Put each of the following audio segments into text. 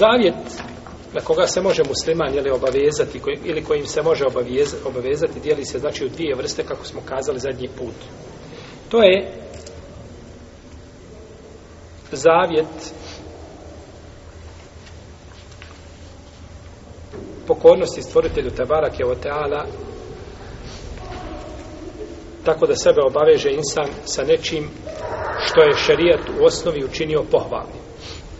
Zavjet na koga se može musliman ili obavezati koj, ili kojim se može obavezati, obavezati dijeli se znači u dvije vrste kako smo kazali zadnji put. To je zavjet pokornosti stvoritelju Tabarake o Teala tako da sebe obaveže insan sa nečim što je šarijat u osnovi učinio pohvalnim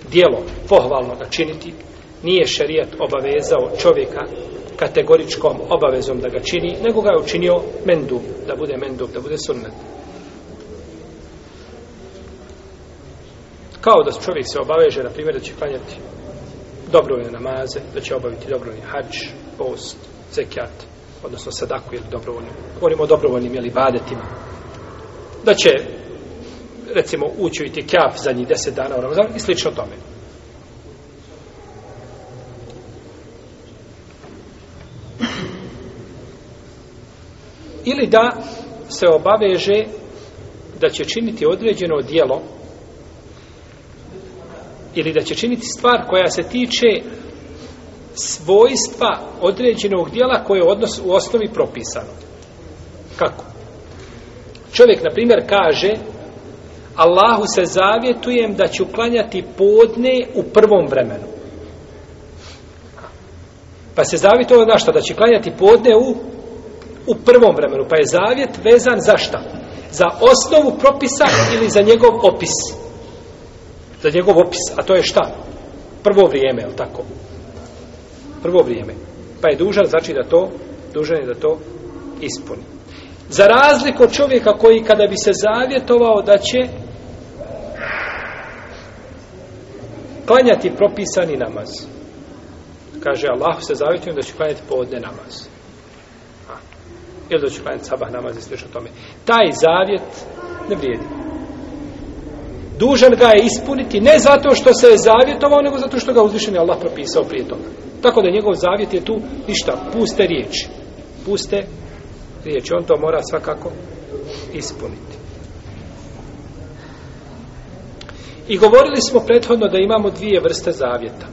dijelo pohvalno ga činiti, nije šerijat obavezao čovjeka kategoričkom obavezom da ga čini, nego ga je učinio mendum, da bude mendum, da bude sunnet. Kao da čovjek se obaveže, na primjer, da će klanjati dobrovine namaze, da će obaviti dobrovni hađ, post, zekijat, odnosno sadaku ili dobrovoljnim, govorimo o dobrovoljnim ili badetima, da će recimo ući u itikaf za njih deset dana u Ramazan i slično tome. Ili da se obaveže da će činiti određeno dijelo ili da će činiti stvar koja se tiče svojstva određenog dijela koje je odnos u osnovi propisano. Kako? Čovjek, na primjer, kaže Allahu se zavjetujem da ću klanjati podne u prvom vremenu. Pa se zavjetuje na šta? Da će klanjati podne u, u prvom vremenu. Pa je zavjet vezan za šta? Za osnovu propisa ili za njegov opis? Za njegov opis. A to je šta? Prvo vrijeme, je tako? Prvo vrijeme. Pa je dužan, znači da to, dužan je da to ispuni. Za razliku čovjeka koji kada bi se zavjetovao da će klanjati propisani namaz. Kaže, Allah se zavetio da će klanjati povodne namaz. A, ili da će klanjati sabah namaz i slično tome. Taj zavjet ne vrijedi. Dužan ga je ispuniti ne zato što se je zavjetovao, nego zato što ga uzvišen je Allah propisao prije toga. Tako da njegov zavjet je tu ništa, puste riječi. Puste riječi. On to mora svakako ispuniti. I govorili smo prethodno da imamo dvije vrste zavjeta.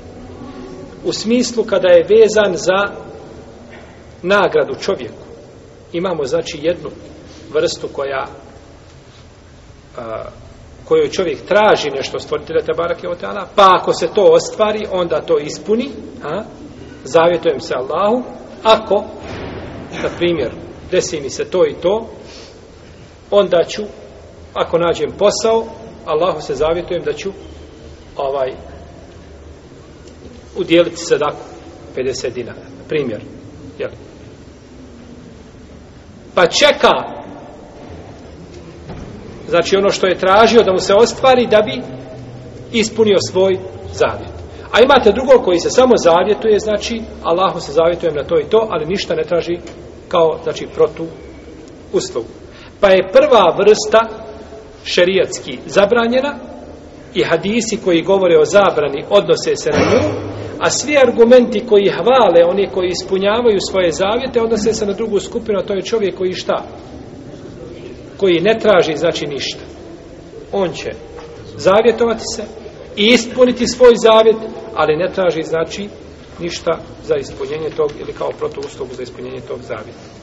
U smislu kada je vezan za nagradu čovjeku. Imamo znači jednu vrstu koja a, koju čovjek traži nešto stvoritelja Tabarake Oteala, pa ako se to ostvari, onda to ispuni, a, zavjetujem se Allahu, ako, na primjer, desi mi se to i to, onda ću, ako nađem posao, Allahu se zavjetujem da ću ovaj udjeliti sadaku 50 dinara. Primjer. Jel? Pa čeka znači ono što je tražio da mu se ostvari da bi ispunio svoj zavjet. A imate drugo koji se samo zavjetuje, znači Allahu se zavjetujem na to i to, ali ništa ne traži kao znači protu uslugu. Pa je prva vrsta šerijatski zabranjena i hadisi koji govore o zabrani odnose se na nju, a svi argumenti koji hvale oni koji ispunjavaju svoje zavjete odnose se na drugu skupinu, a to je čovjek koji šta? Koji ne traži, znači ništa. On će zavjetovati se i ispuniti svoj zavjet, ali ne traži, znači, ništa za ispunjenje tog ili kao protuuslugu za ispunjenje tog zavjeta.